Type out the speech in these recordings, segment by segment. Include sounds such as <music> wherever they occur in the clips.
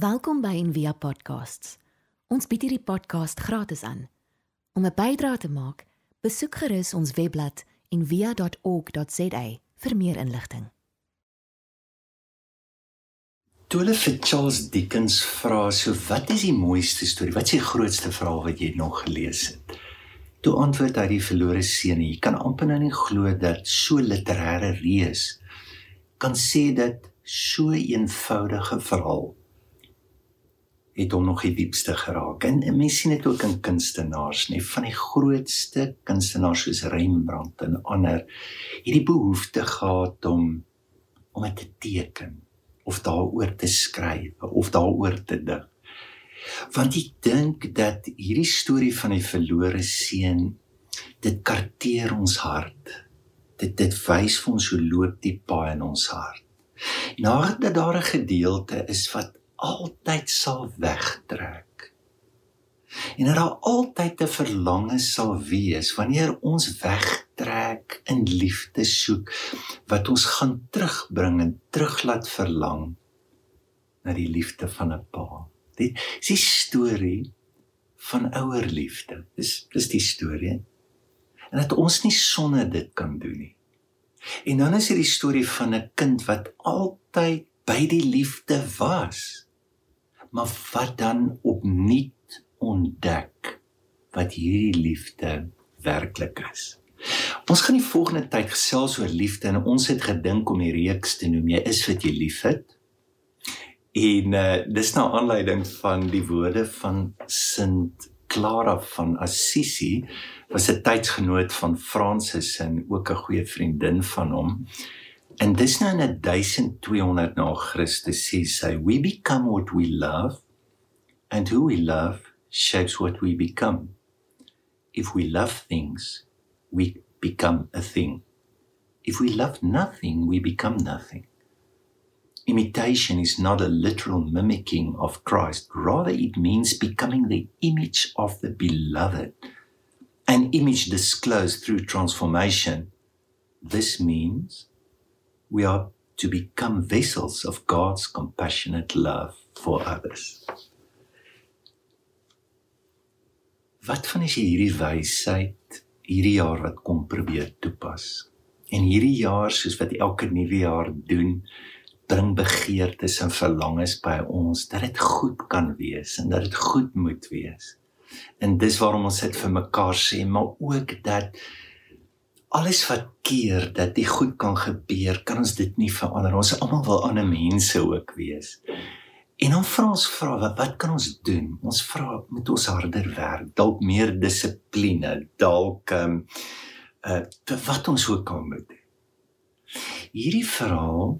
Welkom by Envia Podcasts. Ons bied hierdie podcast gratis aan. Om 'n bydrae te maak, besoek gerus ons webblad en via.org.za vir meer inligting. Toe hulle vir Charles Dickens vra, "So wat is die mooiste storie? Wat is die grootste verhaal wat jy nog gelees het?" Toe antwoord hy die verlore seun. Jy kan amper nou nie glo dat so literêre reus kan sê dat so 'n eenvoudige verhaal het hom nog die diepste geraak. En, en mense sien dit ook in kunstenaars, nê, van die grootste kunstenaars soos Rembrandt en ander, hierdie behoefte gehad om om dit te teken of daaroor te skryf of daaroor te dink. Want ek dink dat hierdie storie van die verlore seun dit karteer ons hart. Dit dit wys vir ons hoe loop die paai in ons hart. Nadat daar 'n gedeelte is wat altyd sal wegtrek. En dat daar altyd 'n verlange sal wees wanneer ons wegtrek in liefde soek wat ons gaan terugbring en terug laat verlang na die liefde van 'n pa. Dit is die storie van ouer liefde. Dis dis die storie. En dat ons nie sonder dit kan doen nie. En dan is dit die storie van 'n kind wat altyd by die liefde was maar wat dan opnuut ontdek wat hierdie liefde werklik is. Ons gaan die volgende tyd gesels oor liefde en ons het gedink om die reeks te noem jy is wat jy liefhet. En uh, dis nou aanleiding van die woorde van Sint Clara van Assisi was 'n tydsgenoot van Fransis en ook 'n goeie vriendin van hom. En dis nou in 1200 na Christus sê sy we become what we love and who we love shapes what we become. If we love things, we become a thing. If we love nothing, we become nothing. Imitation is not a literal mimicking of Christ, rather, it means becoming the image of the beloved, an image disclosed through transformation. This means we are to become vessels of God's compassionate love for others. Wat van as jy hierdie wysheid hierdie jaar wat kom probeer toepas? En hierdie jaar soos wat elke nuwe jaar doen, bring begeertes en verlangens by ons dat dit goed kan wees en dat dit goed moet wees. En dis waarom ons dit vir mekaar sê, maar ook dat alles wat keer dat dit goed kan gebeur, kan ons dit nie verander. Ons almal wil ander mense ook wees. En dan vra ons vra wat, wat kan ons doen? Ons vra moet ons harder werk, dalk meer dissipline, dalk ehm um, uh wat ons ook kan moet. Hierdie verhaal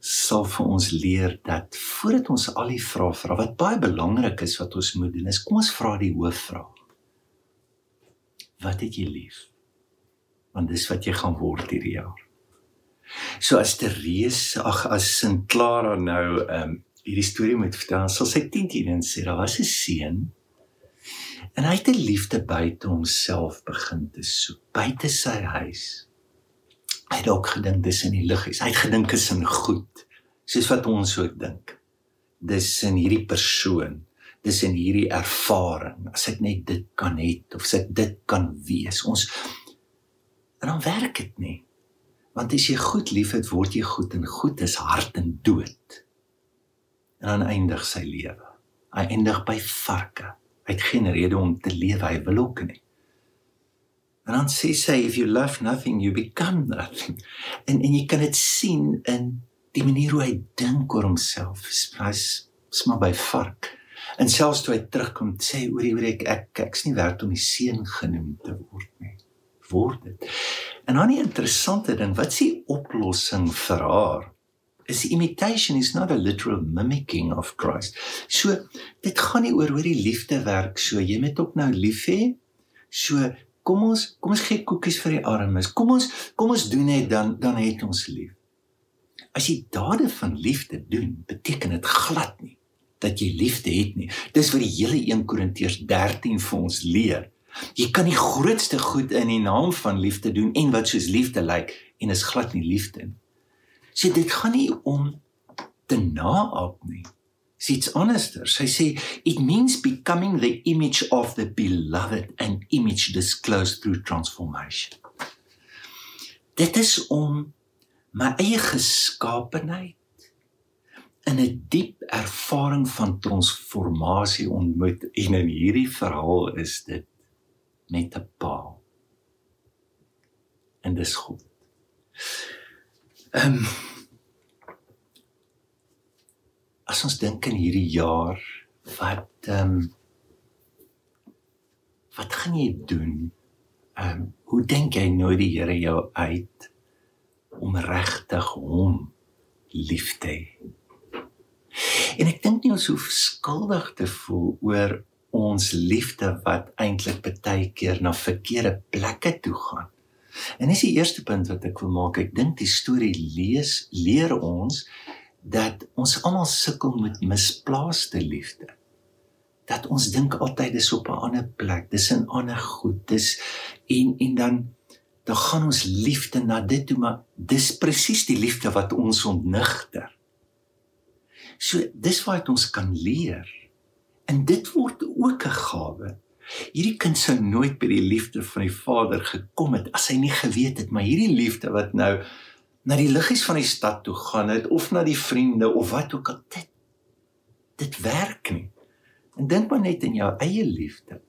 sal vir ons leer dat voordat ons al die vrae vra wat baie belangrik is wat ons moet doen is kom ons vra die hoofvraag. Wat het jy lief? Want dis wat jy gaan word hierdie jaar. So as Therese, ag as Sint Clara nou ehm um, hierdie storie moet vertel, sal sy 10 teen en sê daar was 'n seun en hy het 'n liefde buite homself begin te soek, buite sy huis. Hy het ook gedink dis in die lig is. Hy het gedink is in goed, soos wat ons ook dink. Dis in hierdie persoon dis in hierdie ervaring as ek net dit kan hê of as ek dit kan wees ons En dan werk dit nie. Want as jy goed liefhet, word jy goed en goed is hart en dood. En dan eindig sy lewe. Hy eindig by varke. Hy het geen rede om te lewe, hy wil ook nie. En dan sê sy if you love nothing you become nothing. En en jy kan dit sien in die manier hoe hy dink oor homself. Hy's smaak by vark. En selfs toe hy terugkom sê oor die oor ek ek ek's nie werd om die seun genoem te word nie word dit. En dan 'n interessante ding, wat is die oplossing vir haar? Is imitation is not a literal mimicking of Christ. So dit gaan nie oor hoe die liefde werk so jy moet ook nou lief hê. So kom ons kom ons gee koekies vir die armes. Kom ons kom ons doen net dan dan het ons lief. As jy dade van liefde doen, beteken dit glad nie dat jy liefde het nie. Dis wat die hele 1 Korintiërs 13 vir ons leer. Jy kan die grootste goed in die naam van liefde doen en wat soos liefde lyk en is glad nie liefde nie. Sê dit gaan nie om te naap nie. Dit's anderster. Sy sê it means becoming the image of the beloved and image disclosed through transformation. Dit is om my eie geskaapenheid in 'n diep ervaring van transformasie ontmoet en in hierdie verhaal is dit met 'n pa. En dis goed. Ehm um, As ons dink in hierdie jaar wat ehm um, wat gaan jy doen? Ehm um, hoe dink jy nou die Here jou uit om regtig hom lief te hê? En ek dink nie ons hoef skuldig te voel oor ons liefde wat eintlik baie keer na verkeerde plekke toe gaan. En dis die eerste punt wat ek wil maak. Ek dink die storie lees leer ons dat ons almal sukkel met misplaaste liefde. Dat ons dink altyd dis op 'n ander plek, dis in ander goed, dis en en dan dan gaan ons liefde na dit toe, maar dis presies die liefde wat ons ontnigter. So dis wat ons kan leer. En dit word ook 'n gawe. Hierdie kind sou nooit by die liefde van die Vader gekom het as hy nie geweet het maar hierdie liefde wat nou na die liggies van die stad toe gaan het of na die vriende of wat ook al dit dit werk nie. En dink maar net in jou eie liefde.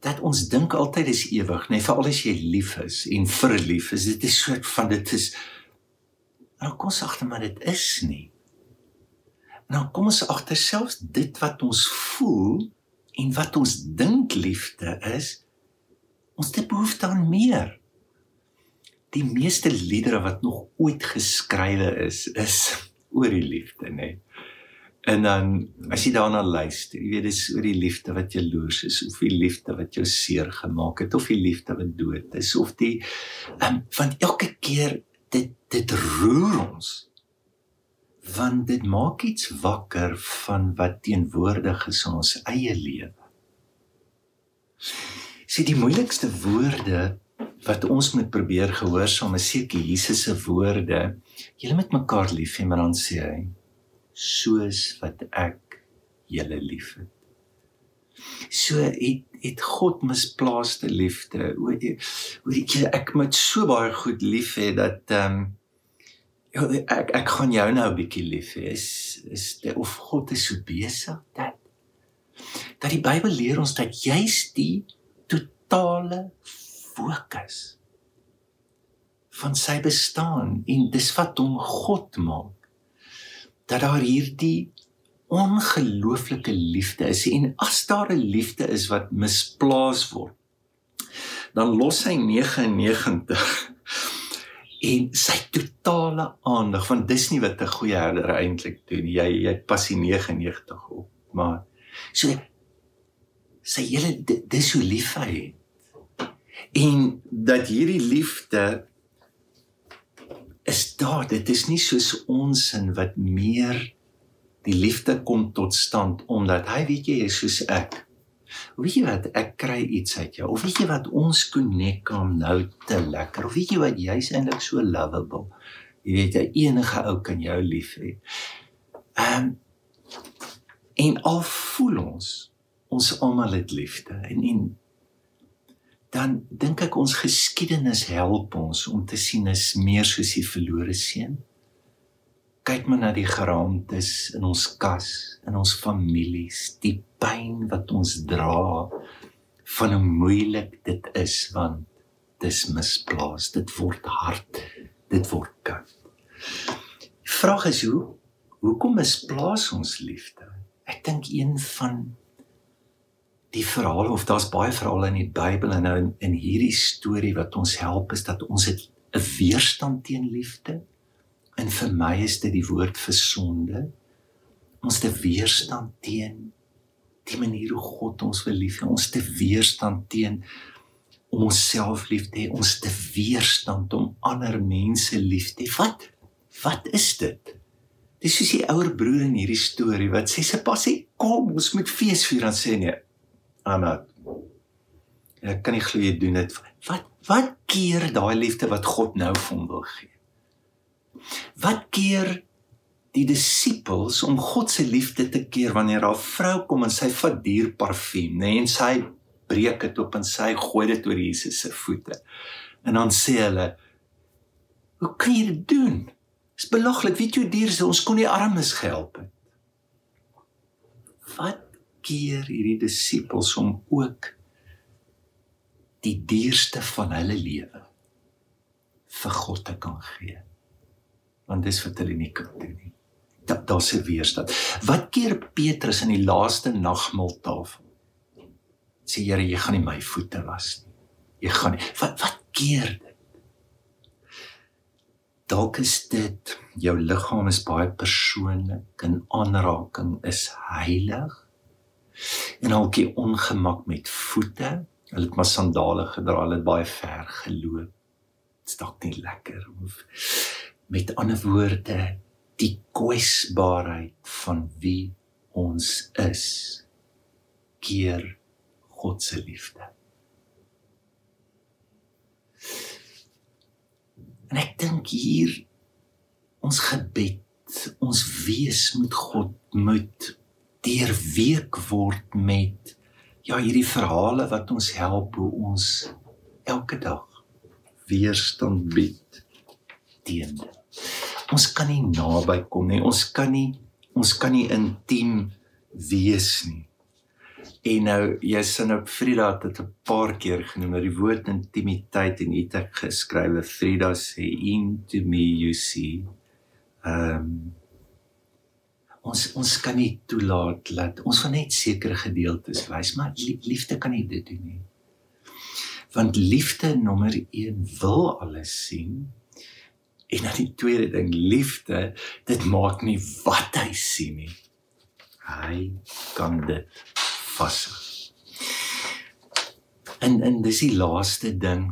Dat ons dink altyd is ewig, nee, veral as jy lief is en verlief is, dit is soort van dit is Nou kom ons agter maar dit is nie. Nou kom ons agter selfs dit wat ons voel en wat ons dink liefde is, ons het behoefte aan meer. Die meeste liedere wat nog ooit geskrywe is, is <laughs> oor die liefde, nê. Nee. En dan as jy daarna luister, jy weet dis oor die liefde wat jaloers is, of die liefde wat jou seer gemaak het, of die liefde wat dood is, of die um, want elke keer dit dit roer ons want dit maak iets wakker van wat teenwoordig is in ons eie lewe. Sien die moeilikste woorde wat ons moet probeer gehoorsaam is seker Jesus se woorde. Julle moet mekaar lief hê, maar dan sê hy soos wat ek julle liefhet. So het het God misplaaste liefde. Oor oor ek moet so baie goed lief hê dat ehm um, Ja, ek ek gaan jou nou 'n bietjie lief hê. Is is die, of God is so besig dat dat die Bybel leer ons dat juis die totale fokus van sy bestaan en dis wat hom God maak dat daar hierdie ongelooflike liefde is en as daar 'n liefde is wat misplaas word dan los hy 99 en sy totale aandag want dis nie wat 'n goeie herder eintlik doen jy jy pas die 99 op maar so sy hele dis hoe lief hy het. En dat hierdie liefde is daar dit is nie soos ons in wat meer die liefde kom tot stand omdat hy weet jy is soos ek Weet jy wat, ek kry iets uit jou. Of weet jy wat, ons connect hom nou te lekker. Of weet jy wat, jy's eintlik so lovable. Jy weet jy enige ou kan jou lief hê. Um, en al voel ons ons almal het liefde en en dan dink ek ons geskiedenis help ons om te sien is meer soos die verlore seun kyk maar na die geraamtes in ons kas, in ons families, die pyn wat ons dra van hoe moeilik dit is want dis misplaas, dit word hard, dit word koud. Die vraag is hoe hoekom misplaas ons liefde? Ek dink een van die verhale of daar's baie verhale in die Bybel en nou in, in hierdie storie wat ons help is dat ons het 'n weerstand teen liefde En vir my is dit die woord vir sonde. Ons te weerstand teen die manier hoe God ons wil lief hê. Ons te weerstand teen om onsself lief te hê. Ons te weerstand om ander mense lief te hê. Wat? Wat is dit? Dis soos die ouer broer in hierdie storie wat sê se pas sê kom ons moet fees vier dan sê nee. Anna. Ek kan nie glo jy doen dit. Wat wat keer daai liefde wat God nou vir hom wil gee? Wat keer die disippels om God se liefde te keer wanneer 'n vrou kom en sy vat duur parfuum, nê, en sy breek dit op en sy gooi dit oor Jesus se voete. En dan sê hulle: "Hoe kan jy dit doen? Dis belaglik. Weet jy hoe duur is ons kon nie armes gehelp het." Wat keer hierdie disippels om ook die duurste van hulle lewe vir God te kan gee. Want dis wat hulle nie kan doen nie. Dat daar se weerstand. Wat keer Petrus in die laaste nagmaaltafel? Sê Here, jy gaan nie my voete was nie. Jy gaan nie. Wat wat keer dit? Dalk is dit jou liggaam is baie persoonlik en aanraking is heilig. En alk die ongemak met voete Hulle het maar sandale gedra, hulle het baie ver geloop. Dit stak nie lekker of met ander woorde die kwesbaarheid van wie ons is keer God se liefde. En ek dink hier ons gebed, ons wees met God moet deurweek word met ja hierdie verhale wat ons help hoe ons elke dag weerstand bied teen dit. Ons kan nie naby kom nie. Ons kan nie ons kan nie intiem wees nie. En nou jy sin op Frida het dit 'n paar keer genoem, die woord intimiteit en dit ek geskrywe Frida sê into me you see. Ehm um, ons ons kan nie toelaat dat ons van net sekere gedeeltes wys maar liefde kan nie dit doen nie want liefde nommer 1 wil alles sien en dan die tweede ding liefde dit maak nie wat hy sien nie. Hy kan dit vas en en dis die laaste ding.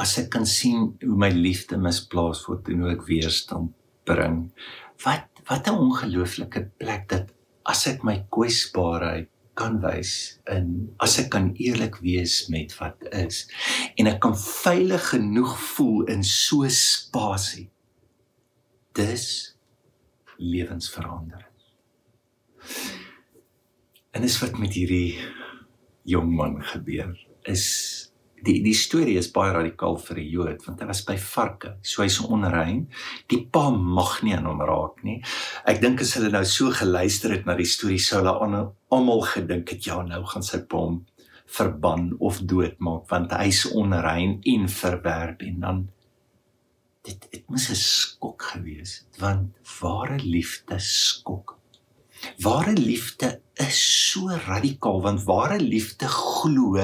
As ek kan sien hoe my liefde misplaas word en hoe ek weerstand bring wat wat 'n ongelooflike plek dat as ek my kwesbaarheid kan wys in as ek kan eerlik wees met wat is en ek kan veilig genoeg voel in so spasie dis lewensverandering en dis wat met hierdie jong man gebeur is die die storie is baie radikaal vir 'n Jood want hy was by varke, so hy's onrein. Die pa mag nie aan hom raak nie. Ek dink as hulle nou so geluister het na die storie sou hulle almal gedink het ja, nou gaan sy pa hom verban of doodmaak want hy's onrein en verwerp en dan dit dit moes 'n skok gewees het want ware liefde skok. Ware liefde is so radikaal want ware liefde glo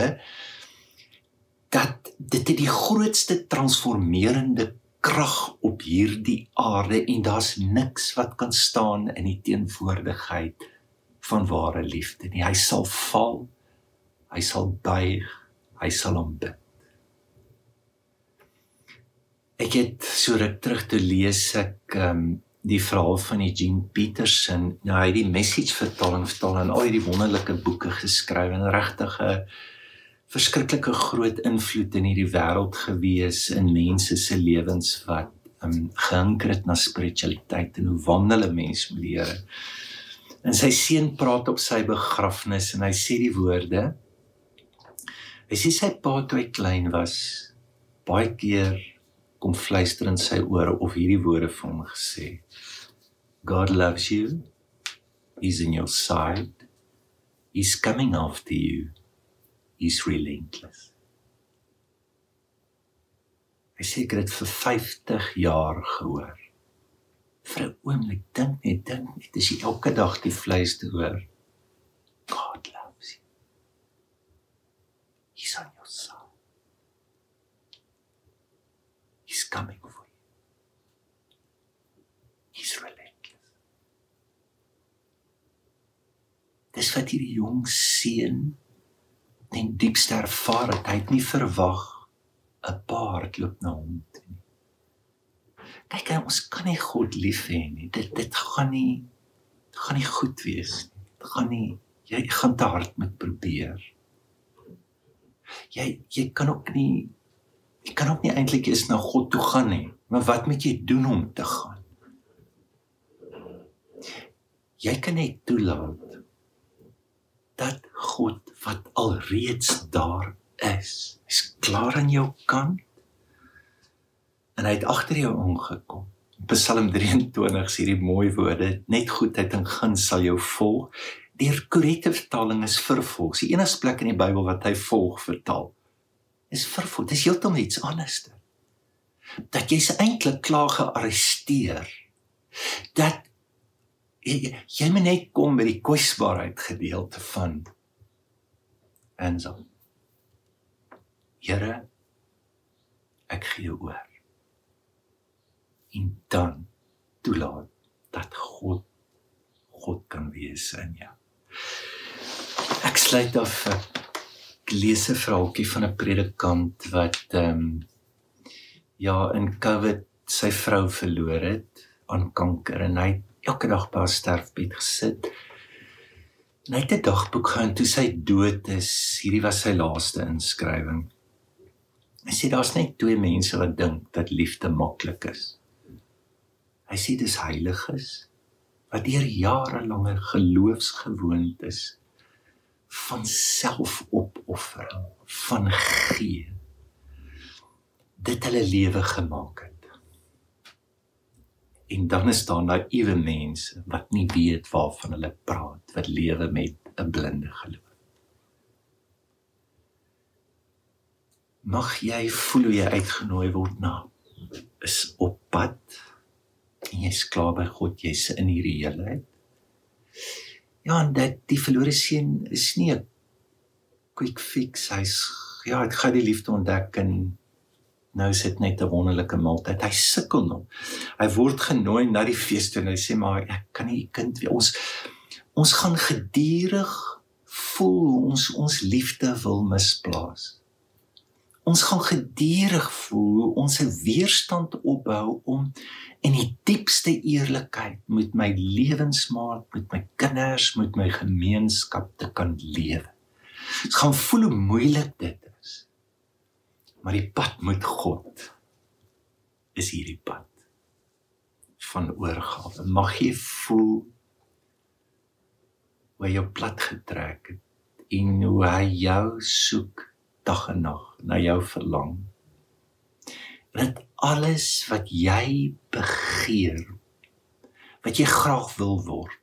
dat dit die grootste transformerende krag op hierdie aarde en daar's niks wat kan staan in die teenwoordigheid van ware liefde nie. Hy sal val. Hy sal buig. Hy sal aanbid. Ek het so ruk terug te lees ek um, die verhaal van Eugene Peterson. Nou hy het die message vertaling vertaal en al hierdie wonderlike boeke geskryf en regtig 'n uh, verskriklike groot invloed in hierdie wêreld gewees in mense se lewens wat um gehinker het na spiritualiteit en hoe wandel 'n mens met die Here. En sy seun praat op sy begrafnis en hy sê die woorde Hy sê sy pa toe hy klein was baie keer kom fluister in sy ore of hierdie woorde vir hom gesê God loves you. He's in your side. He's coming after you is relentless. Hy sê dit vir 50 jaar gehoor. Vir 'n oomblik dink net dink net as jy elke dag die vleis te hoor. God loves you. He's on your side. He's coming for you. He's relentless. Dis wat hierdie jong seun ten diepste ervaar het hy het nie verwag 'n paard loop na hom toe nie. Kyk, ons kan nie God lief hê nie. Dit dit gaan nie gaan nie goed wees nie. Dit gaan nie jy gaan te hard met probeer. Jy jy kan ook nie jy kan ook nie eintlik eens na God toe gaan nie. Maar wat moet jy doen om te gaan? Jy kan net toelaat dat God wat alreeds daar is, is klaar aan jou kant en hy het agter jou aangekom. Psalm 23 sê hierdie mooi woorde: Net goedheid en guns sal jou volg. Die korrekte vertaling is vervolg. Die enigste plek in die Bybel wat hy volg vertaal is vervolg. Dis heeltemal iets anders. Dat jy's eintlik klaar gearresteer. Dat jy, jy moet net kom by die kwesbaarheid gedeelte van so. Here ek gee oor. En dan toelaat dat God God kan wees in jou. Ek sluit af ek lees 'n verhaaltjie van 'n predikant wat ehm um, ja in Covid sy vrou verloor het aan kanker en hy elke dag by haar sterfbed gesit. En hy het 'n dagboek gehou toe sy dood is. Hierdie was sy laaste inskrywing. Hy sê daar's net twee mense wat dink dat liefde maklik is. Hy sê dis heiliges wat deur jarelange geloofsgewoontes van selfopoffering, van gee dit hulle lewe gemaak het en dan is daar naïewe mense wat nie weet waarvan hulle praat wat lewe met 'n blinde geloof. Mag jy voel hoe jy uitgenooi word na is op pad en jy's klaar by God, jy's in hierdie heelheid. Ja, en dat die verlore seun is nie 'n quick fix. Hy's ja, hy gaan die liefde ontdek en nou is dit net 'n wonderlike maaltyd. Hy sukkel nog. Hy word genooi na die fees toe en hy sê maar ek kan nie kind wees. Ons ons gaan gedurig voel ons ons liefde wil misplaas. Ons gaan gedurig voel ons 'n weerstand opbou om in die diepste eerlikheid met my lewensmaat, met my kinders, met my gemeenskap te kan lewe. Dit gaan voel hoe moeilik dit Maar die pad met God is hierdie pad van oorgawe. Mag jy voel hoe jy plat getrek het en hoe hy jou soek dag en nag na jou verlang. Dat alles wat jy begeer, wat jy graag wil word,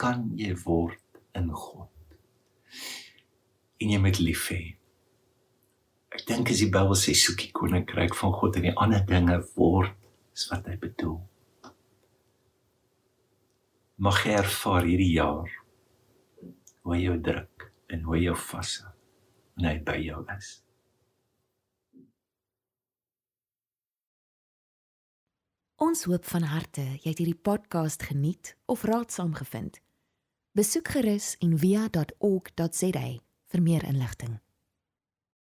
kan jy word in God. En jy moet lief hê. Ek dink as die Bybel sê soek die koninkryk van God en die ander dinge word is wat hy bedoel. Mag jy ervaar hierdie jaar hoe jy druk en hoe jy vashou en hy by jou is. Ons hoop van harte jy het hierdie podcast geniet of raadsaam gevind. Besoek gerus en via.ok.za vir meer inligting.